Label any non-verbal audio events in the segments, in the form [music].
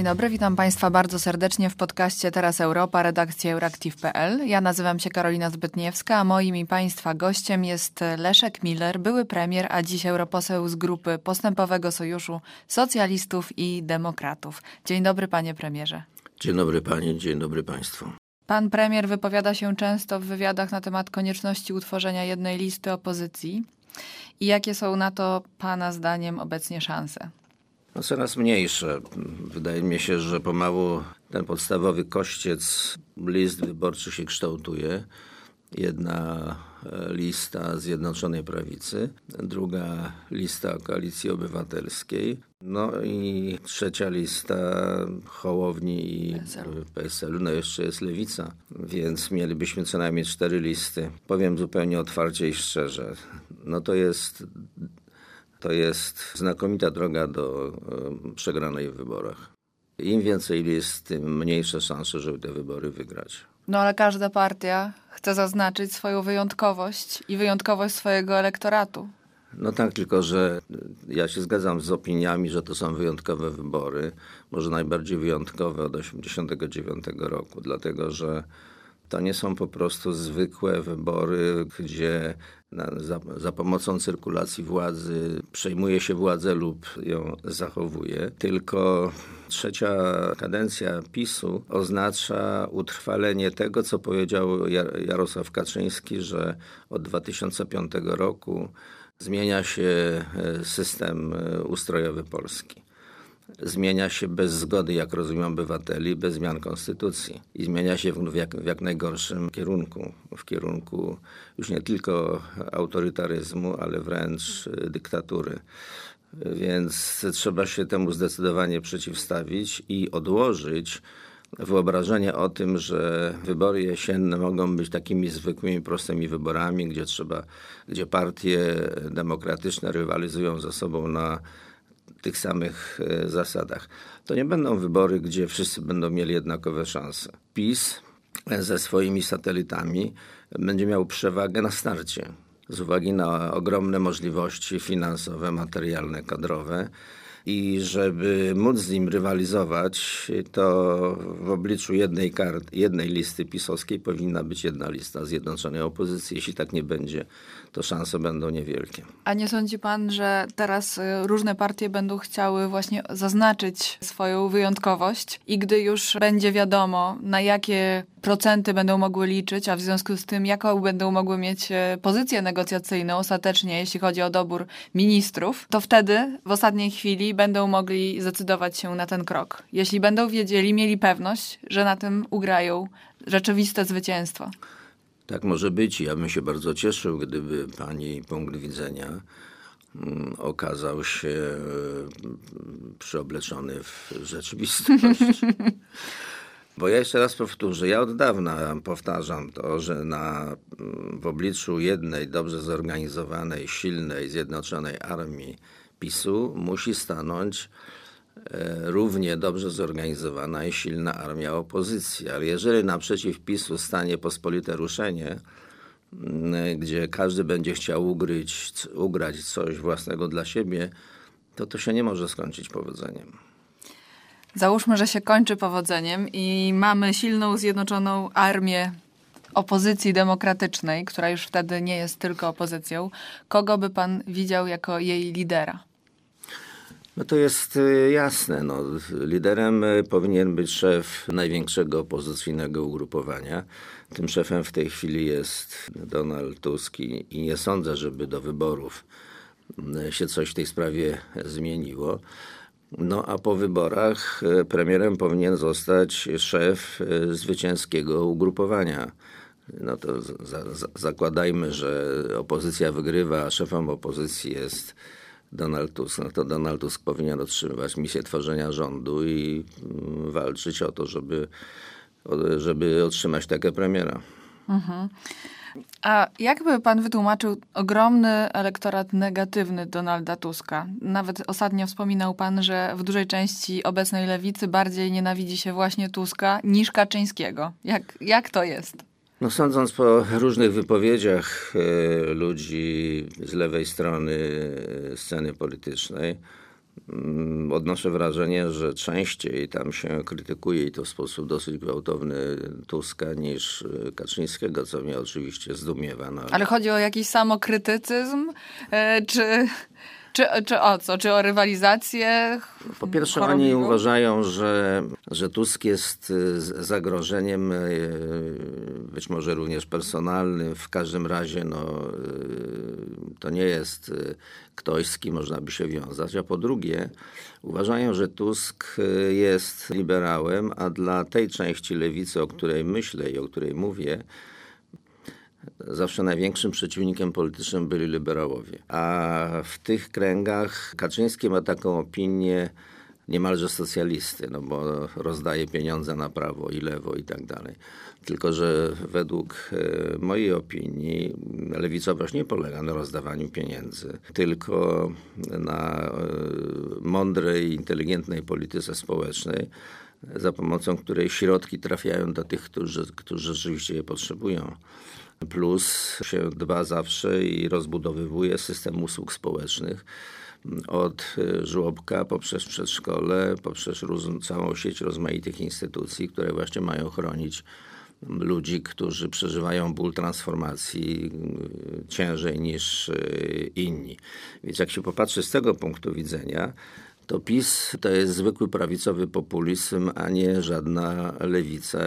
Dzień dobry, witam Państwa bardzo serdecznie w podcaście Teraz Europa, redakcja Euractiv.pl. Ja nazywam się Karolina Zbytniewska, a moim i Państwa gościem jest Leszek Miller, były premier, a dziś europoseł z grupy Postępowego Sojuszu Socjalistów i Demokratów. Dzień dobry, panie premierze. Dzień dobry Pani, dzień dobry Państwu. Pan premier wypowiada się często w wywiadach na temat konieczności utworzenia jednej listy opozycji. I jakie są na to Pana zdaniem obecnie szanse? No coraz mniejsze. Wydaje mi się, że pomału ten podstawowy kościec list wyborczy się kształtuje. Jedna e, lista Zjednoczonej Prawicy, druga lista Koalicji Obywatelskiej, no i trzecia lista Hołowni i PSL-u. No jeszcze jest Lewica, więc mielibyśmy co najmniej cztery listy. Powiem zupełnie otwarcie i szczerze. No to jest to jest znakomita droga do przegranej w wyborach. Im więcej list, tym mniejsze szanse, żeby te wybory wygrać. No ale każda partia chce zaznaczyć swoją wyjątkowość i wyjątkowość swojego elektoratu. No tak, tylko że ja się zgadzam z opiniami, że to są wyjątkowe wybory. Może najbardziej wyjątkowe od 1989 roku, dlatego że to nie są po prostu zwykłe wybory, gdzie na, za, za, pomocą cyrkulacji władzy przejmuje się władzę lub ją zachowuje, tylko trzecia kadencja PiSu oznacza utrwalenie tego, co powiedział Jarosław Kaczyński, że od 2005 roku zmienia się e, system e, ustrojowy Polski zmienia się bez zgody, jak rozumiem, obywateli, bez zmian konstytucji. I zmienia się w, jak, w jak najgorszym kierunku. W kierunku już nie tylko autorytaryzmu, ale wręcz dyktatury. Więc trzeba się temu zdecydowanie przeciwstawić i odłożyć wyobrażenie o tym, że wybory jesienne mogą być takimi zwykłymi, prostymi wyborami, gdzie trzeba, gdzie partie demokratyczne rywalizują ze sobą na tych samych e, zasadach. To nie będą wybory, gdzie wszyscy będą mieli jednakowe szanse. PiS ze swoimi satelitami będzie miał przewagę na starcie z uwagi na ogromne możliwości finansowe, materialne, kadrowe i żeby móc z nim rywalizować, to w obliczu jednej, kart, jednej listy pisowskiej powinna być jedna lista zjednoczonej opozycji. Jeśli tak nie będzie, to szanse będą niewielkie. A nie sądzi pan, że teraz y, różne partie będą chciały właśnie zaznaczyć swoją wyjątkowość i gdy już będzie wiadomo, na jakie procenty będą mogły liczyć, a w związku z tym, jaką będą mogły mieć e, pozycję negocjacyjną ostatecznie, jeśli chodzi o dobór ministrów, to wtedy w ostatniej chwili będą mogli zdecydować się na ten krok. Jeśli będą wiedzieli, mieli pewność, że na tym ugrają rzeczywiste zwycięstwo. Tak może być. Ja bym się bardzo cieszył, gdyby pani punkt widzenia mm, okazał się mm, przyobleczony w rzeczywistość. [laughs] Bo ja jeszcze raz powtórzę, ja od dawna powtarzam to, że na, w obliczu jednej dobrze zorganizowanej, silnej, zjednoczonej armii PiSu musi stanąć e, równie dobrze zorganizowana i silna armia opozycji. Ale jeżeli naprzeciw PiSu stanie pospolite ruszenie, gdzie każdy będzie chciał ugryć, ugrać coś własnego dla siebie, to to się nie może skończyć powodzeniem. Załóżmy, że się kończy powodzeniem i mamy silną, zjednoczoną armię opozycji demokratycznej, która już wtedy nie jest tylko opozycją. Kogo by pan widział jako jej lidera? No to jest y, jasne. No, liderem y, powinien być szef największego opozycyjnego ugrupowania. Tym szefem w tej chwili jest Donald Tusk i, nie sądzę, żeby do wyborów y, się coś w tej sprawie zmieniło. No a po wyborach e, premierem powinien zostać szef e, zwycięskiego ugrupowania. No to za, za, zakładajmy, że opozycja wygrywa, a szefem opozycji jest Donald Tusk. No to Donald Tusk powinien otrzymywać misję tworzenia rządu i mm, walczyć o to, żeby, żeby otrzymać taką premiera. Mhm. A jakby pan wytłumaczył ogromny elektorat negatywny Donalda Tuska? Nawet ostatnio wspominał pan, że w dużej części obecnej lewicy bardziej nienawidzi się właśnie Tuska niż Kaczyńskiego. Jak, jak to jest? No sądząc po różnych wypowiedziach e, ludzi z lewej strony e, sceny politycznej, odnoszę wrażenie, że częściej tam się krytykuje i to w sposób dosyć gwałtowny Tuska niż y, Kaczyńskiego, co mnie oczywiście zdumiewa. No. Ale chodzi o jakiś samokrytycyzm, e, czy, czy, czy o co? Czy o rywalizację? Po pierwsze, chorobliwą? oni uważają, że, że Tusk jest y, zagrożeniem, y, być może również personalnym. W każdym razie no, y, to nie jest ktoś, z kim można by się wiązać. A po drugie, uważają, że Tusk jest liberałem, a dla tej części lewicy, o której myślę i o której mówię, zawsze największym przeciwnikiem politycznym byli liberałowie. A w tych kręgach Kaczyński ma taką opinię niemalże socjalisty, no bo rozdaje pieniądze na prawo i lewo i tak dalej. Tylko, że według e, mojej opinii lewicowość nie polega na rozdawaniu pieniędzy, tylko na e, mądrej, inteligentnej polityce społecznej, za pomocą której środki trafiają do tych, którzy, którzy rzeczywiście je potrzebują. Plus się dba zawsze i rozbudowywuje system usług społecznych od y, żłobka poprzez przedszkole, poprzez całą sieć rozmaitych instytucji, które właśnie mają chronić ludzi, którzy przeżywają ból transformacji y, ciężej niż y, inni. Więc jak się popatrzy z tego punktu widzenia, to PiS to jest zwykły prawicowy populizm, a nie żadna lewica,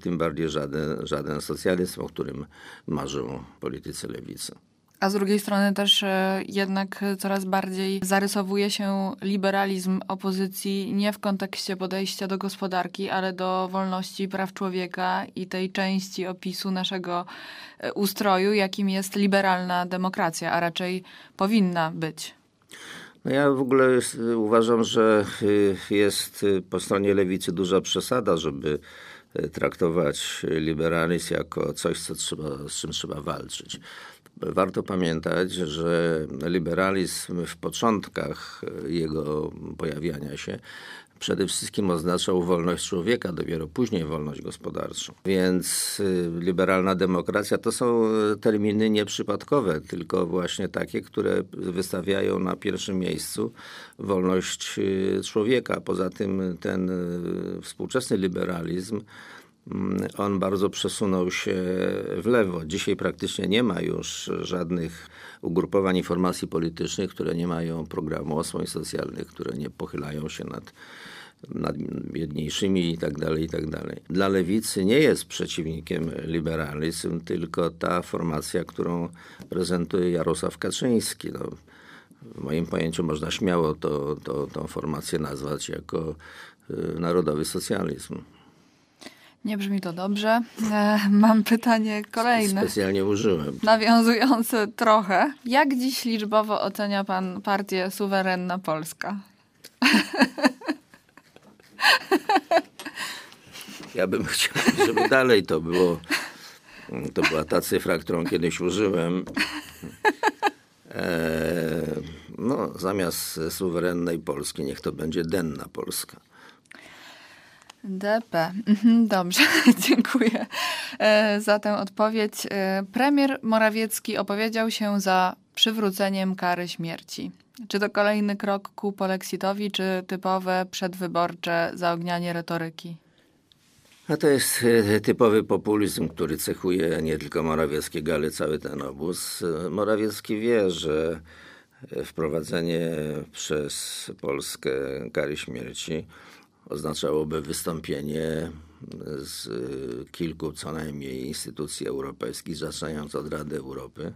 tym bardziej żaden, żaden socjalizm, o którym marzą politycy lewicy. A z drugiej strony też e, jednak coraz bardziej zarysowuje się liberalizm opozycji nie w kontekście podejścia do gospodarki, ale do wolności praw człowieka i tej części opisu naszego e, ustroju, jakim jest liberalna demokracja, a raczej powinna być. No ja w ogóle jest, uważam, że y, jest y, po stronie lewicy duża przesada, żeby y, traktować liberalizm jako coś, co trzeba, z czym trzeba walczyć. Warto pamiętać, że liberalizm w początkach jego pojawiania się przede wszystkim oznaczał wolność człowieka, dopiero później wolność gospodarczą. Więc y, liberalna demokracja to są y, terminy nieprzypadkowe, tylko właśnie takie, które wystawiają na pierwszym miejscu wolność y, człowieka. Poza tym ten współczesny liberalizm on bardzo przesunął się w lewo. Dzisiaj praktycznie nie ma już żadnych ugrupowań informacji politycznych, które nie mają programu osłon socjalnych, które nie pochylają się nad, nad biedniejszymi i tak dalej, i tak dalej. Dla lewicy nie jest przeciwnikiem liberalizm, tylko ta formacja, którą prezentuje Jarosław Kaczyński. No, w moim pojęciu można śmiało to, to, tą formację nazwać jako y, narodowy socjalizm. Nie brzmi to dobrze. E, Mam pytanie kolejne. Specjalnie użyłem. Nawiązujące trochę. Jak dziś liczbowo ocenia pan partię Suwerenna Polska? Ja bym chciał, żeby dalej to było. To była ta cyfra, którą kiedyś użyłem. E, no, zamiast suwerennej Polski, niech to będzie denna Polska. DP. Mhm, Dobrze, [laughs] dziękuję e, za tę odpowiedź. E, Premier Morawiecki opowiedział się za przywróceniem kary śmierci. Czy to kolejny krok ku polexitowi, czy typowe przedwyborcze zaognianie retoryki? A to jest e, typowy populizm, który cechuje nie tylko Morawieckiego, ale cały ten obóz. Morawiecki wie, że wprowadzenie przez Polskę kary śmierci oznaczałoby wystąpienie z kilku co najmniej instytucji europejskich, zaczynając od Rady Europy,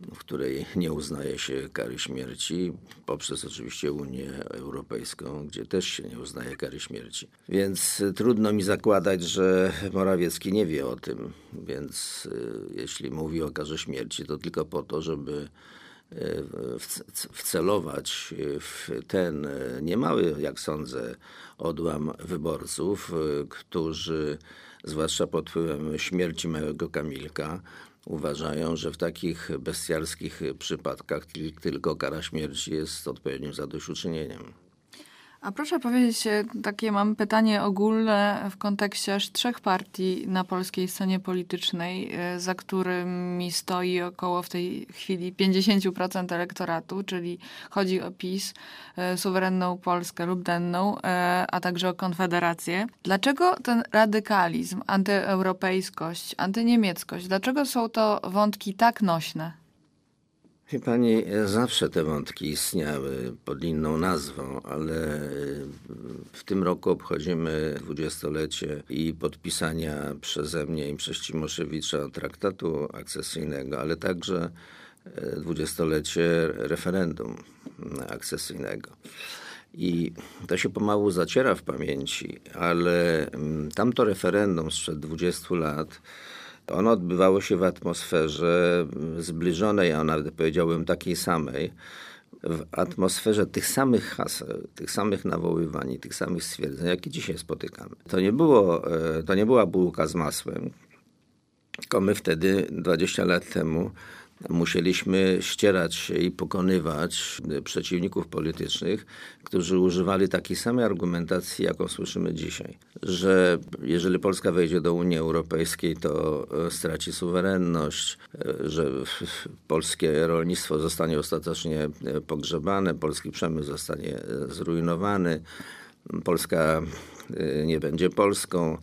w której nie uznaje się kary śmierci, poprzez oczywiście Unię Europejską, gdzie też się nie uznaje kary śmierci. Więc trudno mi zakładać, że Morawiecki nie wie o tym. Więc y, jeśli mówi o karze śmierci, to tylko po to, żeby wcelować w ten niemały, jak sądzę, odłam wyborców, y, którzy, zwłaszcza pod wpływem śmierci małego Kamilka, uważają, że w takich bestialskich przypadkach tylko kara śmierci jest odpowiednim zadośćuczynieniem. A proszę powiedzieć, e, takie mam pytanie ogólne w kontekście aż trzech partii na polskiej scenie politycznej, e, za którymi stoi około w tej chwili 50% elektoratu, czyli chodzi o PiS, e, suwerenną Polskę lub denną, a także o Konfederację. Dlaczego ten radykalizm, antyeuropejskość, antyniemieckość, dlaczego są to wątki tak nośne? Wie pani, zawsze te wątki istniały pod inną nazwą, ale w tym roku obchodzimy dwudziestolecie i podpisania przeze mnie i przez Cimoszewicza traktatu akcesyjnego, ale także dwudziestolecie referendum akcesyjnego. I to się pomału zaciera w pamięci, ale tamto referendum sprzed 20 lat ono odbywało się w atmosferze zbliżonej, a nawet powiedziałbym takiej samej, w atmosferze tych samych haseł, tych samych nawoływań, tych samych stwierdzeń, jakie dzisiaj spotykamy. To nie, było, e, to nie była bułka z masłem, tylko my wtedy, 20 lat temu, musieliśmy ścierać się i pokonywać przeciwników politycznych, którzy używali takiej samej argumentacji, jaką słyszymy dzisiaj. Że jeżeli Polska wejdzie do Unii Europejskiej, to e, straci suwerenność, e, że [laughs] polskie rolnictwo zostanie ostatecznie e, pogrzebane, polski przemysł zostanie zrujnowany, Polska nie będzie Polską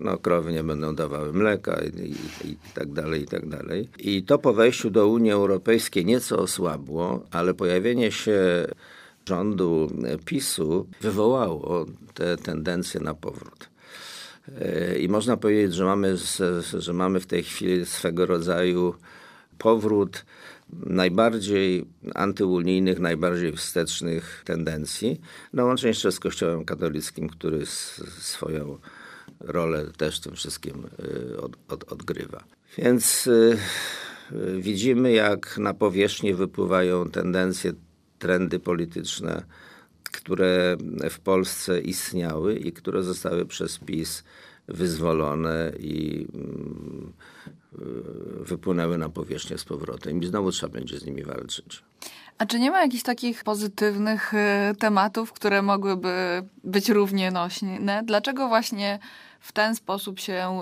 no, krowy nie będą dawały mleka i, i, i, tak dalej, i tak dalej. I to po wejściu do Unii Europejskiej nieco osłabło, ale pojawienie się rządu PiSu wywołało te tendencje na powrót. E, I można powiedzieć, że mamy, że mamy w tej chwili swego rodzaju powrót najbardziej antyunijnych, najbardziej wstecznych tendencji, no łącznie jeszcze z Kościołem katolickim, który swoją rolę też w tym wszystkim y, od, od, odgrywa. Więc y, y, widzimy, jak na powierzchnię wypływają tendencje, trendy polityczne, które w Polsce istniały i które zostały przez PiS wyzwolone i wypłynęły na powierzchnię z powrotem. I znowu trzeba będzie z nimi walczyć. A czy nie ma jakichś takich pozytywnych tematów, które mogłyby być równie nośne? Dlaczego właśnie w ten sposób się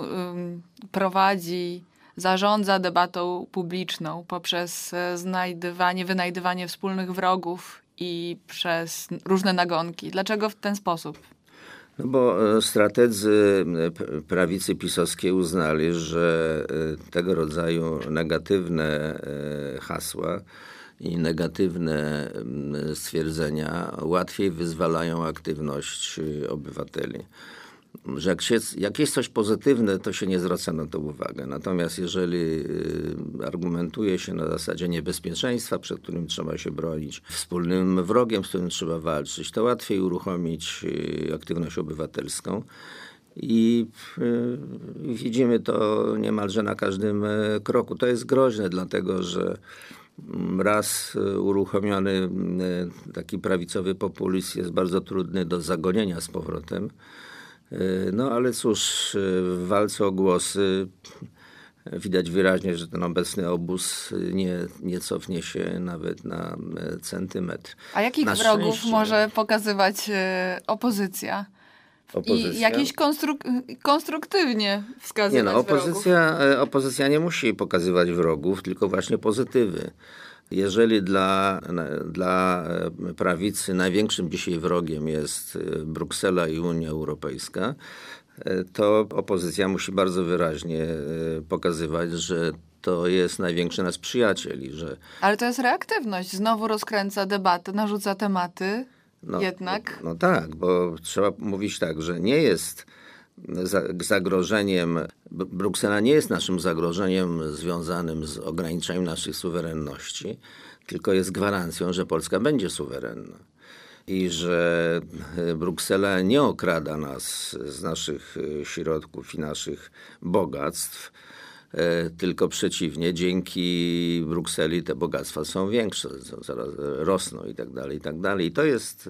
prowadzi, zarządza debatą publiczną poprzez e, znajdywanie, wynajdywanie wspólnych wrogów i przez różne nagonki. Dlaczego w ten sposób? No bo e, strategzy prawicy pisowskiej uznali, że e, tego rodzaju negatywne hasła i negatywne stwierdzenia łatwiej wyzwalają aktywność obywateli że jak, się, jak jest coś pozytywne, to się nie zwraca na to uwagę. Natomiast jeżeli y, argumentuje się na zasadzie niebezpieczeństwa, przed którym trzeba się bronić, wspólnym wrogiem, z którym trzeba walczyć, to łatwiej uruchomić y, aktywność obywatelską. I y, widzimy to niemalże na każdym kroku. To jest groźne, dlatego że mm, raz uruchomiony taki prawicowy populizm jest bardzo trudny do zagonienia z powrotem. E, no ale cóż, e, w walce o głosy widać wyraźnie, że ten obecny obóz nie, nie cofnie się nawet na e, centymetr. A jakich na wrogów szczęście. może pokazywać opozycja? Opozycja? I jakieś konstruk konstruktywnie wskazywać nie, no, opozycja, opozycja nie musi pokazywać wrogów, tylko właśnie pozytywy. Jeżeli dla, dla e, prawicy największym dzisiaj wrogiem jest e, Bruksela i Unia Europejska, e, to opozycja musi bardzo wyraźnie pokazywać, że to jest największy nasz przyjaciel. I że... Ale to jest reaktywność. Znowu rozkręca debatę, narzuca tematy. No, jednak. No, no tak, bo trzeba mówić tak, że nie jest zagrożeniem, Bruksela nie jest naszym zagrożeniem związanym z ograniczeniem naszej suwerenności, tylko jest gwarancją, że Polska będzie suwerenna i że Bruksela nie okrada nas z naszych środków i naszych bogactw, e, tylko przeciwnie, dzięki Brukseli te bogactwa są większe, zaraz rosną i tak dalej, i tak dalej. I to jest,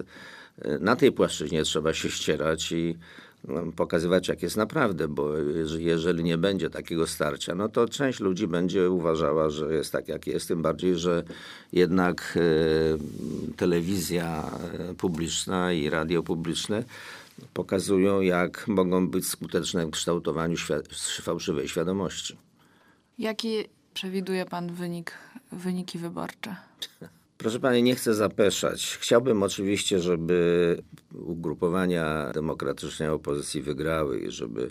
e, na tej płaszczyźnie trzeba się ścierać i pokazywać, jak jest naprawdę, bo jeżeli nie będzie takiego starcia, no to część ludzi będzie uważała, że jest tak, jak jest, tym bardziej, że jednak e, telewizja publiczna i radio publiczne pokazują, jak mogą być skuteczne w kształtowaniu świ- fałszywej świadomości. Jaki przewiduje pan wynik, wyniki wyborcze? [laughs] Proszę Pani, nie chcę zapeszać. Chciałbym oczywiście, żeby ugrupowania demokratycznej opozycji wygrały i żeby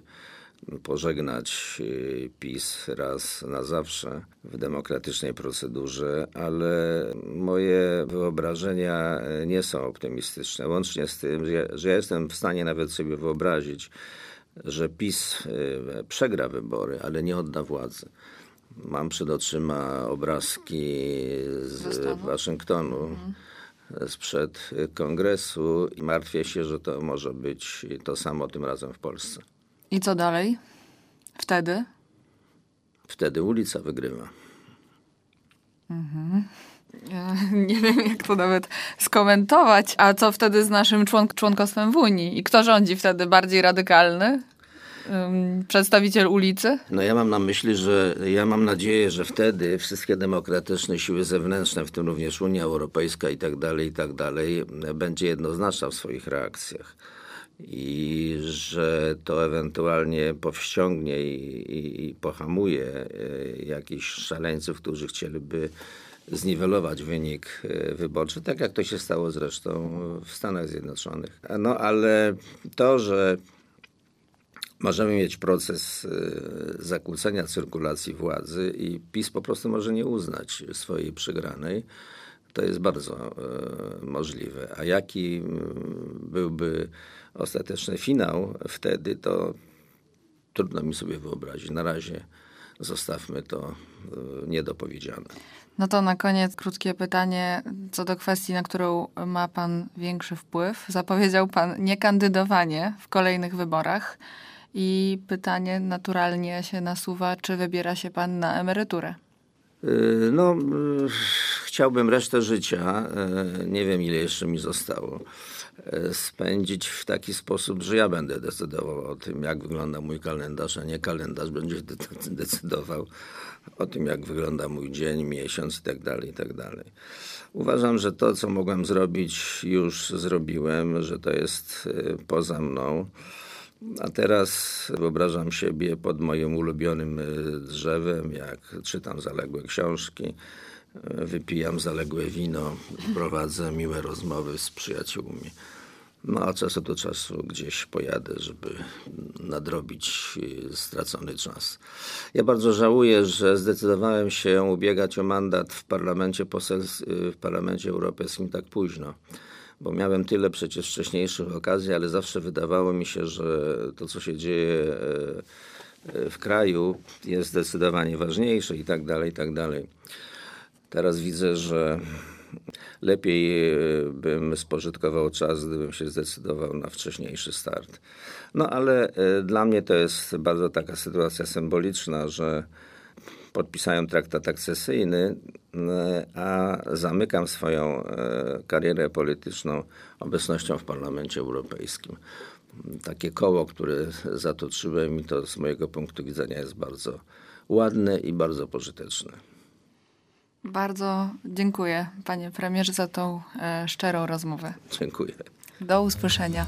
pożegnać y, PiS raz na zawsze w demokratycznej procedurze, ale moje wyobrażenia nie są optymistyczne. Łącznie z tym, że ja jestem w stanie nawet sobie wyobrazić, że PiS y, przegra wybory, ale nie odda władzy. Mam przed oczyma obrazki z Waszyngtonu. Mhm sprzed kongresu i martwię się, że to może być to samo tym razem w Polsce. I co dalej? Wtedy? Wtedy ulica wygrywa. Mhm. Ja [laughs] nie wiem, jak to nawet skomentować. A co wtedy z naszym członk członkostwem w Unii? I kto rządzi wtedy? Bardziej radykalny? Przedstawiciel ulicy? No ja mam na myśli, że ja mam nadzieję, że wtedy wszystkie demokratyczne siły zewnętrzne, w tym również Unia Europejska i tak dalej, i tak dalej, będzie jednoznaczna w swoich reakcjach i że to ewentualnie powściągnie i, i, i pohamuje e, jakichś szaleńców, którzy chcieliby zniwelować wynik e, wyborczy, tak jak to się stało zresztą w Stanach Zjednoczonych. No ale to, że możemy mieć proces e, zakłócenia cyrkulacji władzy i PiS po prostu może nie uznać swojej przegranej, to jest bardzo możliwe. A jaki byłby ostateczny finał wtedy, to trudno mi sobie wyobrazić. Na razie zostawmy to niedopowiedziane. No to na koniec krótkie pytanie co do kwestii, na którą ma pan większy wpływ. Zapowiedział pan niekandydowanie w kolejnych wyborach i pytanie naturalnie się nasuwa, czy wybiera się pan na emeryturę? E, no, e, chciałbym resztę życia, nie wiem ile jeszcze mi zostało, spędzić w taki sposób, że ja będę decydował o tym, jak wygląda mój kalendarz, a nie kalendarz będzie decydował o tym, jak wygląda mój dzień, miesiąc itd. Tak itd. Tak Uważam, że to, co mogłem zrobić, już zrobiłem, że to jest y, poza mną. A teraz wyobrażam siebie pod moim ulubionym y, drzewem, jak czytam zaległe książki, y, wypijam zaległe wino, prowadzę miłe rozmowy z przyjaciółmi. No a czasu do czasu gdzieś pojadę, żeby nadrobić y, stracony czas. Ja bardzo żałuję, że zdecydowałem się ubiegać o mandat w parlamencie, w parlamencie europejskim tak późno. Bo miałem tyle przecież wcześniejszych okazji, ale zawsze wydawało mi się, że to, co się dzieje y, w kraju, jest zdecydowanie ważniejsze i tak dalej, i tak dalej. Teraz widzę, że lepiej e, bym spożytkował czas, gdybym się zdecydował na wcześniejszy start. No ale e, dla mnie to jest bardzo taka sytuacja symboliczna, że podpisałem traktat akcesyjny, e, a zamykam swoją karierę polityczną obecnością w Parlamencie Europejskim. Takie koło, które zatoczyłem i to z mojego punktu widzenia jest bardzo ładne i bardzo pożyteczne. Bardzo dziękuję, panie premierze, za tą e, szczerą rozmowę. Dziękuję. Do usłyszenia.